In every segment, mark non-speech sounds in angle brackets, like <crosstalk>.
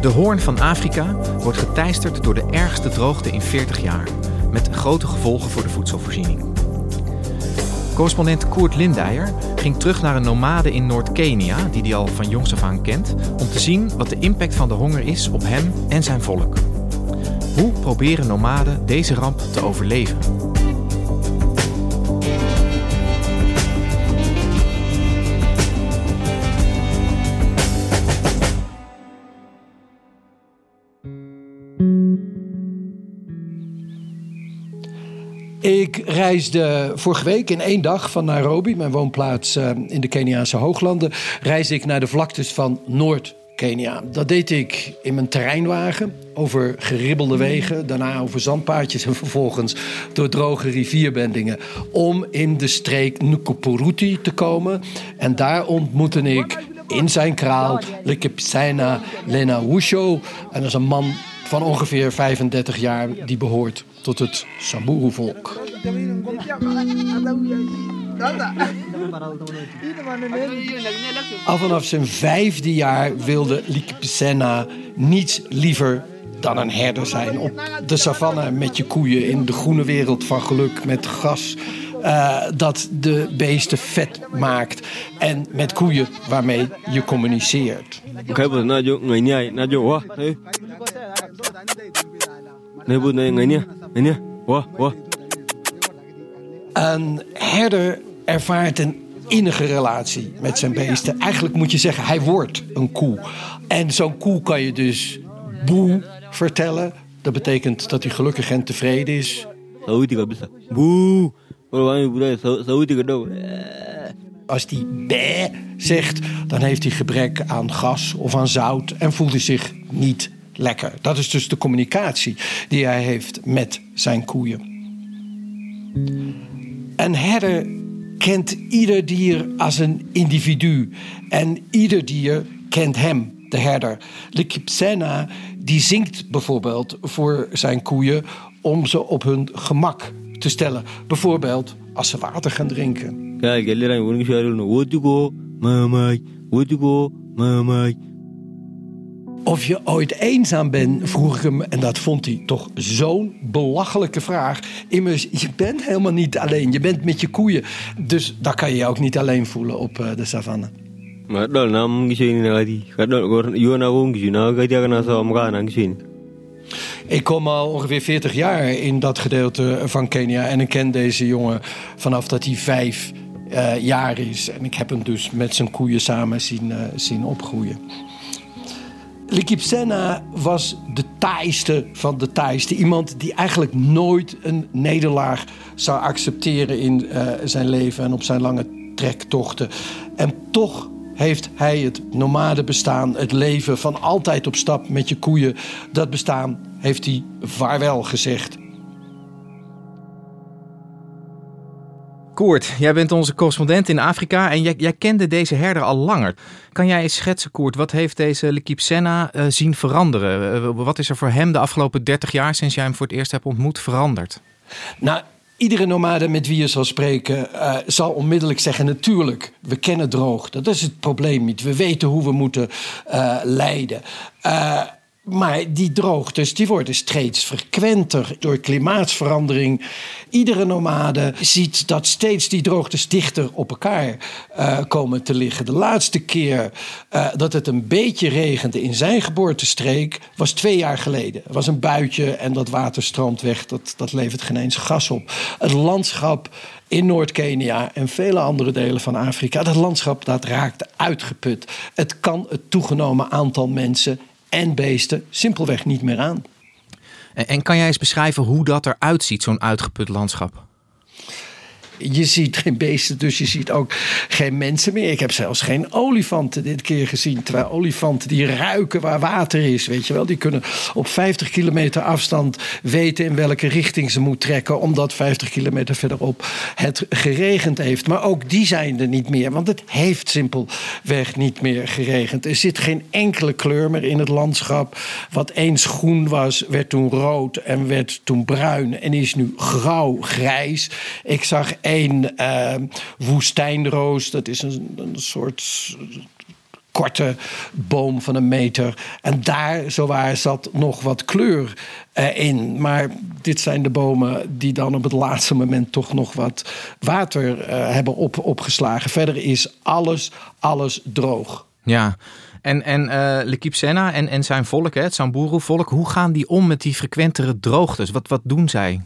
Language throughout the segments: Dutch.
De hoorn van Afrika wordt geteisterd door de ergste droogte in 40 jaar, met grote gevolgen voor de voedselvoorziening. Correspondent Koert Lindijer ging terug naar een nomade in Noord-Kenia, die hij al van jongs af aan kent, om te zien wat de impact van de honger is op hem en zijn volk. Hoe proberen nomaden deze ramp te overleven? Ik reisde vorige week in één dag van Nairobi, mijn woonplaats uh, in de Keniaanse hooglanden, reisde ik naar de vlaktes van Noord-Kenia. Dat deed ik in mijn terreinwagen over geribbelde wegen, daarna over zandpaadjes en vervolgens door droge rivierbendingen om in de streek Nukupuruti te komen. En daar ontmoette ik in zijn kraal Lekepsena Lena Wusho. En dat is een man van ongeveer 35 jaar die behoort tot het Samburu-volk. Al vanaf zijn vijfde jaar wilde Likipsena niets liever dan een herder zijn. Op de savanne met je koeien in de groene wereld van geluk met gas. Uh, dat de beesten vet maakt. En met koeien waarmee je communiceert. Een herder ervaart een innige relatie met zijn beesten. Eigenlijk moet je zeggen, hij wordt een koe. En zo'n koe kan je dus boe vertellen. Dat betekent dat hij gelukkig en tevreden is. Boe. Als hij bé zegt, dan heeft hij gebrek aan gas of aan zout en voelt hij zich niet lekker. Dat is dus de communicatie die hij heeft met zijn koeien. Een herder kent ieder dier als een individu en ieder dier kent hem, de herder. Likipsena die zingt bijvoorbeeld voor zijn koeien om ze op hun gemak te stellen. Bijvoorbeeld als ze water gaan drinken. Of je ooit eenzaam bent, vroeg ik hem. En dat vond hij toch zo'n belachelijke vraag. Immers, je bent helemaal niet alleen. Je bent met je koeien. Dus daar kan je je ook niet alleen voelen op de savanne. Ik kom al ongeveer 40 jaar in dat gedeelte van Kenia. En ik ken deze jongen vanaf dat hij vijf uh, jaar is. En ik heb hem dus met zijn koeien samen zien, uh, zien opgroeien. Likipsena was de taaiste van de taaiste. Iemand die eigenlijk nooit een nederlaag zou accepteren in uh, zijn leven en op zijn lange trektochten. En toch heeft hij het nomade bestaan, het leven van altijd op stap met je koeien, dat bestaan heeft hij vaarwel gezegd. Koert, jij bent onze correspondent in Afrika en jij, jij, kende deze herder al langer. Kan jij eens schetsen, Koert, wat heeft deze Lekip Senna uh, zien veranderen? Uh, wat is er voor hem de afgelopen 30 jaar sinds jij hem voor het eerst hebt ontmoet veranderd? Nou, iedere nomade met wie je zal spreken uh, zal onmiddellijk zeggen: natuurlijk, we kennen droog. Dat is het probleem niet. We weten hoe we moeten leiden. Maar die droogtes die worden steeds frequenter door klimaatsverandering. Iedere nomade ziet dat steeds die droogtes dichter op elkaar uh, komen te liggen. De laatste keer uh, dat het een beetje regende in zijn geboortestreek was twee jaar geleden. Er was een buitje en dat water stroomt weg. Dat, dat levert geen eens gas op. Het landschap in Noord-Kenia en vele andere delen van Afrika. Dat landschap dat raakt uitgeput. Het kan het toegenomen aantal mensen en beesten simpelweg niet meer aan. En, kan jij eens beschrijven hoe dat eruit ziet, zo'n uitgeput landschap? Je ziet geen beesten, dus je ziet ook geen mensen meer. Ik heb zelfs geen olifanten dit keer gezien. Terwijl olifanten die ruiken waar water is, weet je wel. Die kunnen op 50 kilometer afstand weten in welke richting ze moet trekken. Omdat 50 kilometer verderop het geregend heeft. Maar ook die zijn er niet meer, want het heeft simpelweg niet meer geregend. Er zit geen enkele kleur meer in het landschap. Wat eens groen was, werd toen rood en werd toen bruin en is nu grauw-grijs. Ik zag één uh, woestijnroos. Dat is een, een soort korte boom van een meter. En daar, zowaar, zat nog wat kleur uh, in. Maar dit zijn de bomen die dan op het laatste moment toch nog wat water uh, hebben op, opgeslagen. Verder is alles, alles droog. Ja, en, en uh, Lekip Sena en, en zijn volk, hè, het Samburu-volk, hoe gaan die om met die frequentere droogtes? Wat, wat doen zij?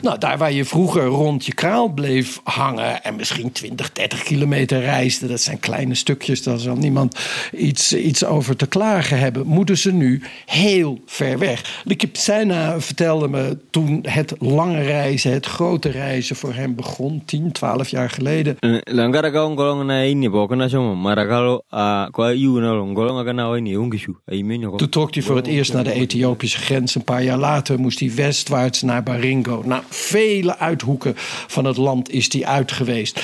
Nou, daar waar je vroeger rond je kraal bleef hangen en misschien 20, 30 kilometer reisde, dat zijn kleine stukjes, daar zal niemand iets, iets over te klagen hebben, moeten ze nu heel ver weg. Likipsena vertelde me toen het lange reizen, het grote reizen voor hem begon, 10, 12 jaar geleden. Toen trok hij voor het eerst naar de Ethiopische grens. Een paar jaar later moest hij westwaarts naar Baringo. Naar vele uithoeken van het land is die uit geweest.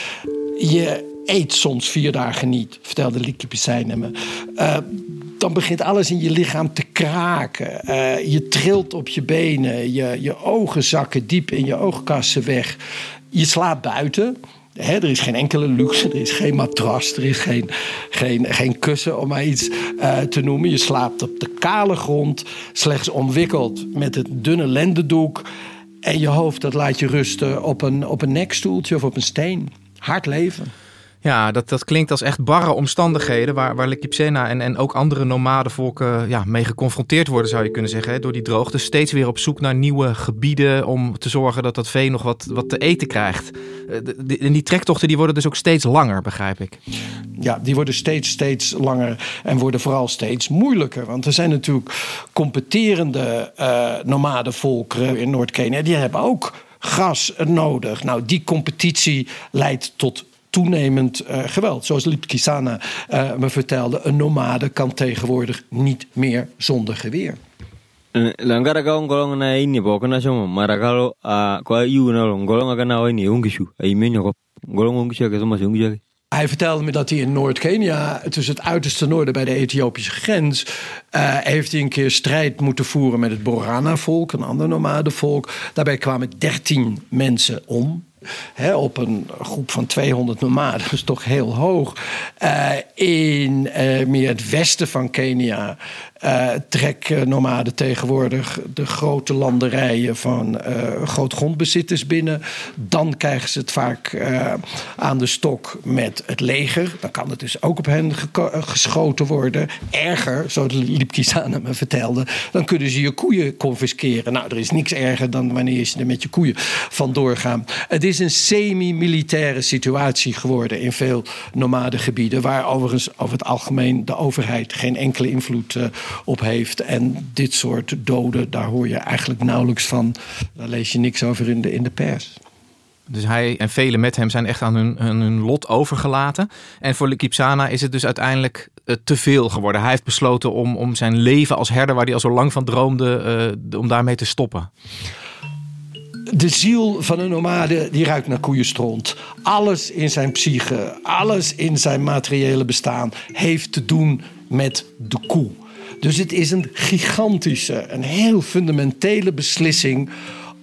Je eet soms vier dagen niet, vertelde Lieke Pissijn me. Uh, dan begint alles in je lichaam te kraken. Uh, je trilt op je benen, je, je ogen zakken diep in je oogkassen weg. Je slaapt buiten. er is geen enkele luxe, er is geen matras, er is geen, geen, geen kussen om maar iets uh, te noemen. Je slaapt op de kale grond, slechts omwikkeld met het dunne lendendoek. En je hoofd, dat laat je rusten op een, op een nekstoeltje of op een steen. Hard leven. Ja, dat, dat klinkt als echt barre omstandigheden waar, waar en, en ook andere nomadenvolken ja, mee geconfronteerd worden, zou je kunnen zeggen. Hè, door die droogte. Steeds weer op zoek naar nieuwe gebieden om te zorgen dat dat vee nog wat, wat te eten krijgt. Eh, en die trektochten die worden dus ook steeds langer, begrijp ik. Ja, die worden steeds, steeds langer en worden vooral steeds moeilijker. Want er zijn natuurlijk competerende uh, nomadenvolkeren in Noord-Kenia. Die hebben ook gas nodig. Nou, die competitie leidt tot toenemend uh, geweld. Zoals Lipkisana uh, me vertelde, een nomade kan tegenwoordig niet meer zonder geweer. ngolong na ini marakalo kwa ini hij vertelde me dat hij in Noord-Kenia, tussen het uiterste noorden bij de Ethiopische grens, uh, heeft hij een keer strijd moeten voeren met het Borana-volk, een ander nomadenvolk. Daarbij kwamen 13 mensen om op een groep van 200 nomaden, dat is toch heel hoog. Uh, in uh, meer het westen van Kenia uh, trekken nomaden tegenwoordig de grote landerijen van grootgrondbezitters binnen. Dan krijgen ze het vaak aan de stok met het leger. Dan kan het dus ook op hen geschoten worden. Erger, zo Lipkisana me vertelde, dan kunnen ze je koeien confisceren. Nou, er is niks erger dan wanneer ze er met je koeien vandoor gaan. Het is een semi-militaire situatie geworden in veel gebieden, waar overigens over het algemeen de overheid geen enkele invloed uh, op heeft. En dit soort doden, daar hoor je eigenlijk nauwelijks van. Daar lees je niks over in de, in de pers. Dus hij en velen met hem zijn echt aan hun, hun lot overgelaten. En voor Lekipsana is het dus uiteindelijk uh, te veel geworden. Hij heeft besloten om, om zijn leven als herder, waar hij al zo lang van droomde, uh, om daarmee te stoppen de ziel van een nomade die ruikt naar koeienstront. Alles in zijn psyche, alles in zijn materiële bestaan heeft te doen met de koe. Dus het is een gigantische, een heel fundamentele beslissing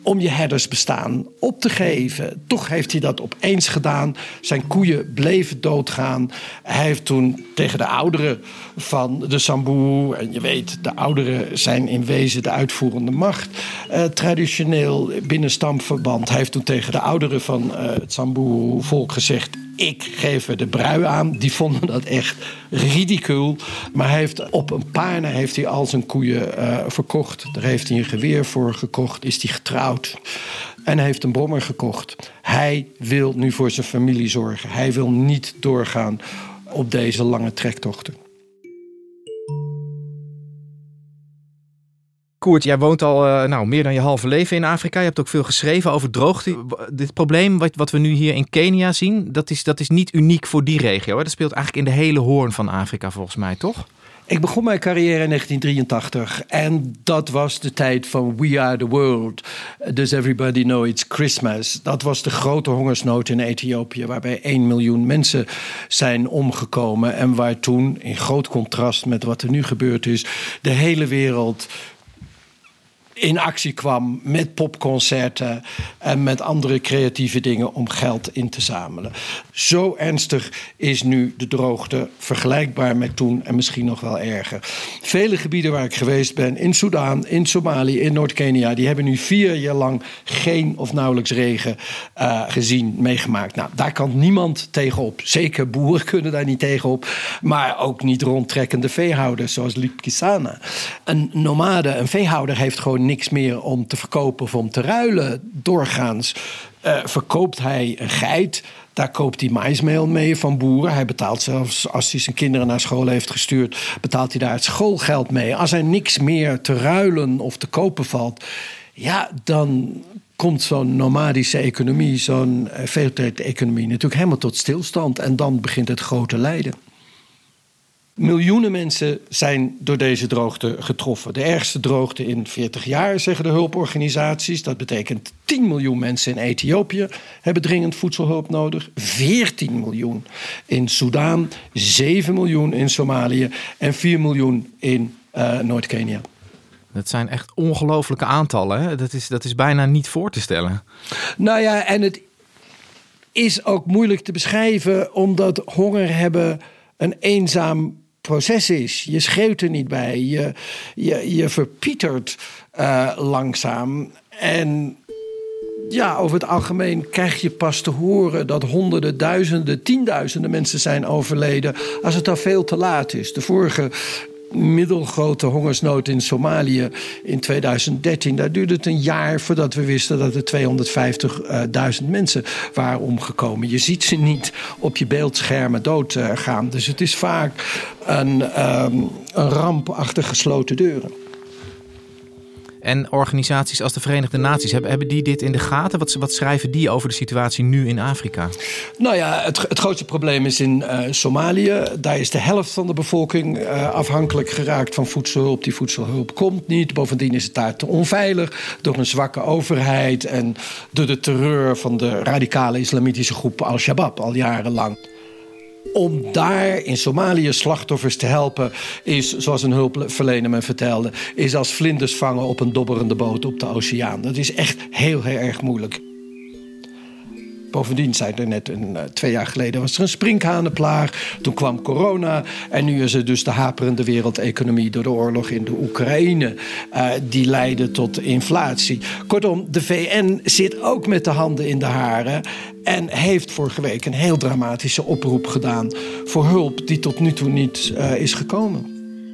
om je herdersbestaan op te geven. Toch heeft hij dat opeens gedaan. Zijn koeien bleven doodgaan. Hij heeft toen tegen de ouderen van de Samboer... en je weet, de ouderen zijn in wezen de uitvoerende macht... Eh, traditioneel binnen stamverband. Hij heeft toen tegen de ouderen van eh, het Samboer-volk gezegd ik geef er de brui aan. Die vonden dat echt ridicuul. Maar heeft op een paar heeft hij al zijn koeien uh, verkocht. Daar heeft hij een geweer voor gekocht. Is hij getrouwd. En hij heeft een brommer gekocht. Hij wil nu voor zijn familie zorgen. Hij wil niet doorgaan op deze lange trektochten. Koert, jij woont al uh, nou, meer dan je halve leven in Afrika. Je hebt ook veel geschreven over droogte. Dit probleem wat, wat we nu hier in Kenia zien, dat is, dat is niet uniek voor die regio. Hè? Dat speelt eigenlijk in de hele hoorn van Afrika volgens mij, toch? Ik begon mijn carrière in 1983 en dat was de tijd van We Are the World. Does everybody know it's Christmas? Dat was de grote hongersnood in Ethiopië, waarbij 1 miljoen mensen zijn omgekomen. En waar toen, in groot contrast met wat er nu gebeurd is, de hele wereld in actie kwam met popconcerten en met andere creatieve dingen om geld in te zamelen. Zo ernstig is nu de droogte, vergelijkbaar met toen en misschien nog wel erger. Vele gebieden waar ik geweest ben, in Soudaan, in Somalië, in Noord-Kenia, die hebben nu vier jaar lang geen of nauwelijks regen uh, gezien, meegemaakt. Nou, daar kan niemand tegenop. Zeker boeren <laughs> kunnen daar niet tegenop, maar ook niet rondtrekkende veehouders zoals Lipkisana. Een nomade, een veehouder, heeft gewoon niks meer om te verkopen of om te ruilen. Doorgaans uh, verkoopt hij een geit. Daar koopt hij maismeel mee van boeren. Hij betaalt zelfs, als hij zijn kinderen naar school heeft gestuurd, betaalt hij daar het schoolgeld mee. Als er niks meer te ruilen of te kopen valt, ja, dan komt zo'n nomadische economie, zo'n uh, veeltijd-economie natuurlijk helemaal tot stilstand. En dan begint het grote lijden. Miljoenen mensen zijn door deze droogte getroffen. De ergste droogte in 40 jaar, zeggen de hulporganisaties. Dat betekent 10 miljoen mensen in Ethiopië hebben dringend voedselhulp nodig. 14 miljoen in Soudaan, 7 miljoen in Somalië en 4 miljoen in uh, Noord-Kenia. Dat zijn echt ongelooflijke aantallen. Hè? Dat, is, dat is bijna niet voor te stellen. Nou ja, en het is ook moeilijk te beschrijven, omdat honger hebben een eenzaam proces is. Je schreeuwt er niet bij. Je, je, verpietert uh, langzaam. En ja, over het algemeen krijg je pas te horen dat honderden, duizenden, tienduizenden mensen zijn overleden als het al veel te laat is. De vorige middelgrote hongersnood in Somalië in 2013. Daar duurde het een jaar voordat we wisten dat er 250.000 mensen waren omgekomen. Je ziet ze niet op je beeldschermen doodgaan. Dus het is vaak een, um, een ramp achter gesloten deuren. En organisaties als de Verenigde Naties, hebben, die dit in de gaten? Wat, wat schrijven die over de situatie nu in Afrika? Nou ja, het, het grootste probleem is in uh, Somalië. Daar is de helft van de bevolking uh, afhankelijk geraakt van voedselhulp. Die voedselhulp komt niet. Bovendien is het daar te onveilig door een zwakke overheid en door de terreur van de radicale islamitische groep Al-Shabaab al jarenlang om daar in Somalië slachtoffers te helpen, is, zoals een hulpverlener me vertelde, is als vlinders vangen op een dobberende boot op de oceaan. Dat is echt heel, heel erg moeilijk. Bovendien zei er net een, uh, twee jaar geleden was er een sprinkhanenplaag. Toen kwam corona. En nu is er dus de haperende wereldeconomie door de oorlog in de Oekraïne. Uh, die leidde tot inflatie. Kortom, de VN zit ook met de handen in de haren. En heeft vorige week een heel dramatische oproep gedaan voor hulp die tot nu toe niet uh, is gekomen.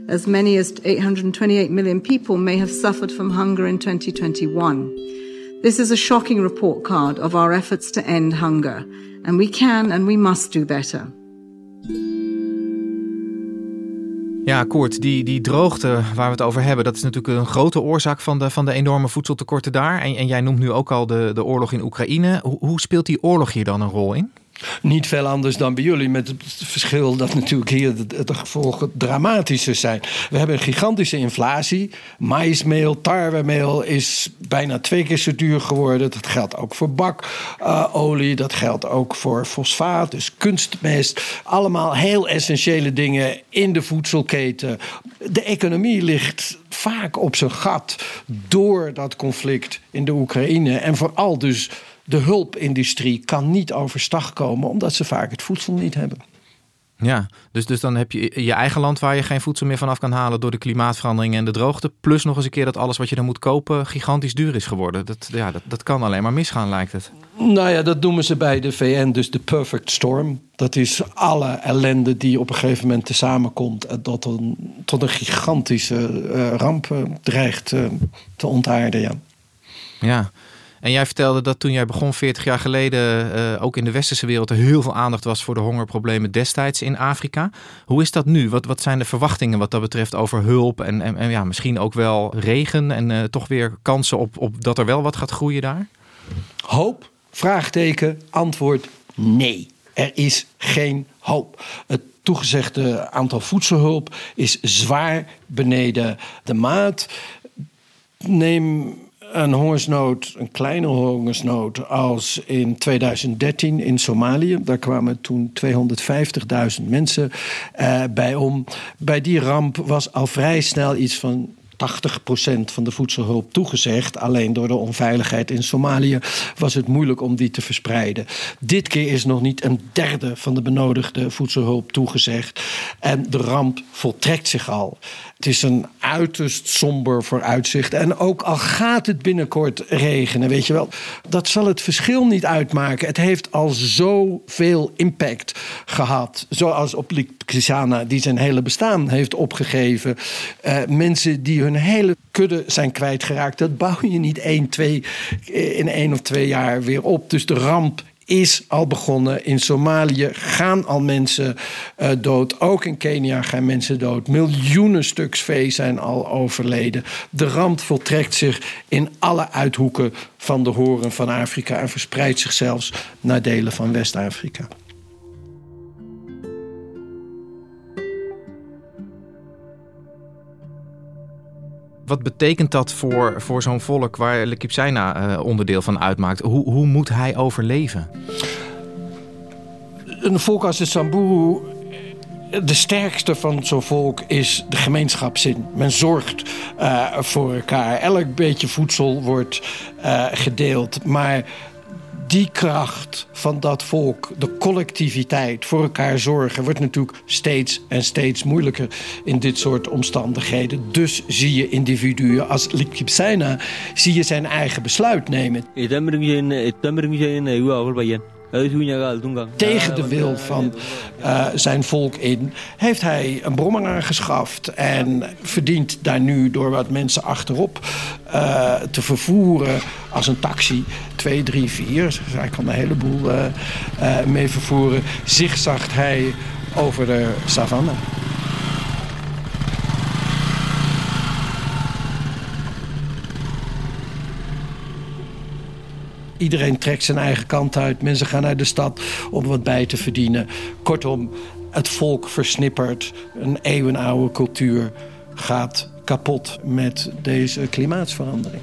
As many as 828 million people may have suffered from hunger in 2021. This is a shocking report card of our efforts to end hunger, and we can and we must do better. Ja, Koert, die, die droogte waar we het over hebben, dat is natuurlijk een grote oorzaak van de, van de enorme voedseltekorten daar. En, en jij noemt nu ook al de, de oorlog in Oekraïne. Hoe, hoe speelt die oorlog hier dan een rol in? Niet veel anders dan bij jullie, met het verschil dat natuurlijk hier de, gevolgen dramatischer zijn. We hebben een gigantische inflatie. Maïsmeel, tarwemeel is bijna twee keer zo duur geworden. Dat geldt ook voor bakolie, dat geldt ook voor fosfaat, dus kunstmest. Allemaal heel essentiële dingen in de voedselketen. De economie ligt vaak op zijn gat door dat conflict in de Oekraïne. En vooral dus de hulpindustrie kan niet overstag komen omdat ze vaak het voedsel niet hebben. Ja, dus, dus dan heb je je eigen land waar je geen voedsel meer vanaf kan halen door de klimaatverandering en de droogte. Plus nog eens een keer dat alles wat je dan moet kopen gigantisch duur is geworden. Dat, ja, dat, dat kan alleen maar misgaan, lijkt het. Nou ja, dat noemen ze bij de VN dus de perfect storm. Dat is alle ellende die op een gegeven moment samenkomt en dat een, tot een gigantische uh, ramp uh, dreigt uh, te ontaarden. Ja. ja. En jij vertelde dat toen jij begon 40 jaar geleden, uh, ook in de westerse wereld, er heel veel aandacht was voor de hongerproblemen destijds in Afrika. Hoe is dat nu? Wat, wat zijn de verwachtingen wat dat betreft over hulp en, en, ja, misschien ook wel regen en uh, toch weer kansen op, op dat er wel wat gaat groeien daar? Hoop? Vraagteken. Antwoord nee. Er is geen hoop. Het toegezegde aantal voedselhulp is zwaar beneden de maat. Neem een hongersnood, een kleine hongersnood als in 2013 in Somalië. Daar kwamen toen 250.000 mensen uh, bij om. Bij die ramp was al vrij snel iets van 80% van de voedselhulp toegezegd. Alleen door de onveiligheid in Somalië was het moeilijk om die te verspreiden. Dit keer is nog niet een derde van de benodigde voedselhulp toegezegd. En de ramp voltrekt zich al. Het is een uiterst somber vooruitzicht. En ook al gaat het binnenkort regenen, weet je wel, dat zal het verschil niet uitmaken. Het heeft al zoveel impact gehad. Zoals op Kisana, die zijn hele bestaan heeft opgegeven. Uh, mensen die hun hele kudde zijn kwijtgeraakt. Dat bouw je niet één, twee, in één of twee jaar weer op. Dus de ramp is al begonnen. In Somalië gaan al mensen uh, dood. Ook in Kenia gaan mensen dood. Miljoenen stuks vee zijn al overleden. De ramp voltrekt zich in alle uithoeken van de horen van Afrika en verspreidt zich zelfs naar delen van West-Afrika. Wat betekent dat voor, voor zo'n volk waar Lekipsaina uh, onderdeel van uitmaakt? Hoe, hoe moet hij overleven? Een volk als de Samburu de sterkste van zo'n volk is de gemeenschapszin. Men zorgt uh, voor elkaar. Elk beetje voedsel wordt uh, gedeeld. Maar die kracht van dat volk, de collectiviteit, voor elkaar zorgen, wordt natuurlijk steeds en steeds moeilijker in dit soort omstandigheden. Dus zie je individuen als Likipsena, zie je zijn eigen besluit nemen. Tegen de wil van uh, zijn volk in heeft hij een brommer aangeschaft en verdient daar nu door wat mensen achterop uh, te vervoeren als een taxi 2, 3, 4. Dus hij kan een heleboel uh, mee vervoeren. Zigzagt hij over de savanne. Iedereen trekt zijn eigen kant uit. Mensen gaan naar de stad om wat bij te verdienen. Kortom, het volk versnippert. Een eeuwenoude cultuur gaat kapot met deze klimaatsverandering.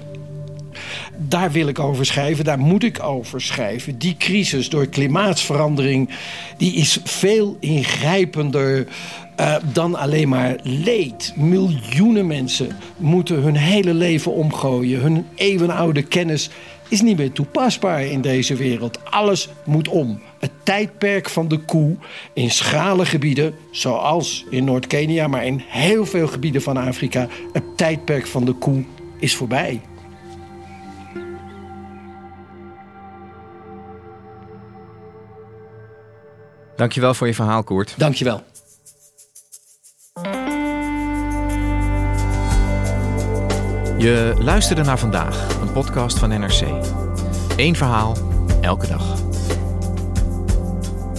Daar wil ik over schrijven, daar moet ik over schrijven. Die crisis door klimaatsverandering die is veel ingrijpender uh, dan alleen maar leed. Miljoenen mensen moeten hun hele leven omgooien. Hun eeuwenoude kennis is niet meer toepasbaar in deze wereld. Alles moet om. Het tijdperk van de koe in schrale gebieden, zoals in Noord-Kenia, maar in heel veel gebieden van Afrika, het tijdperk van de koe is voorbij. Dankjewel voor je verhaal, Koert. Dankjewel. Je luisterde naar vandaag, een podcast van NRC. Eén verhaal, elke dag.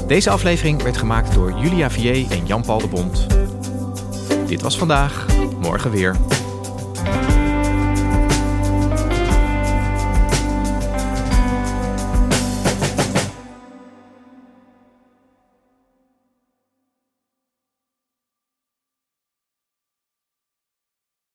Deze aflevering werd gemaakt door Julia Vier en Jan-Paul de Bond. Dit was vandaag, morgen weer.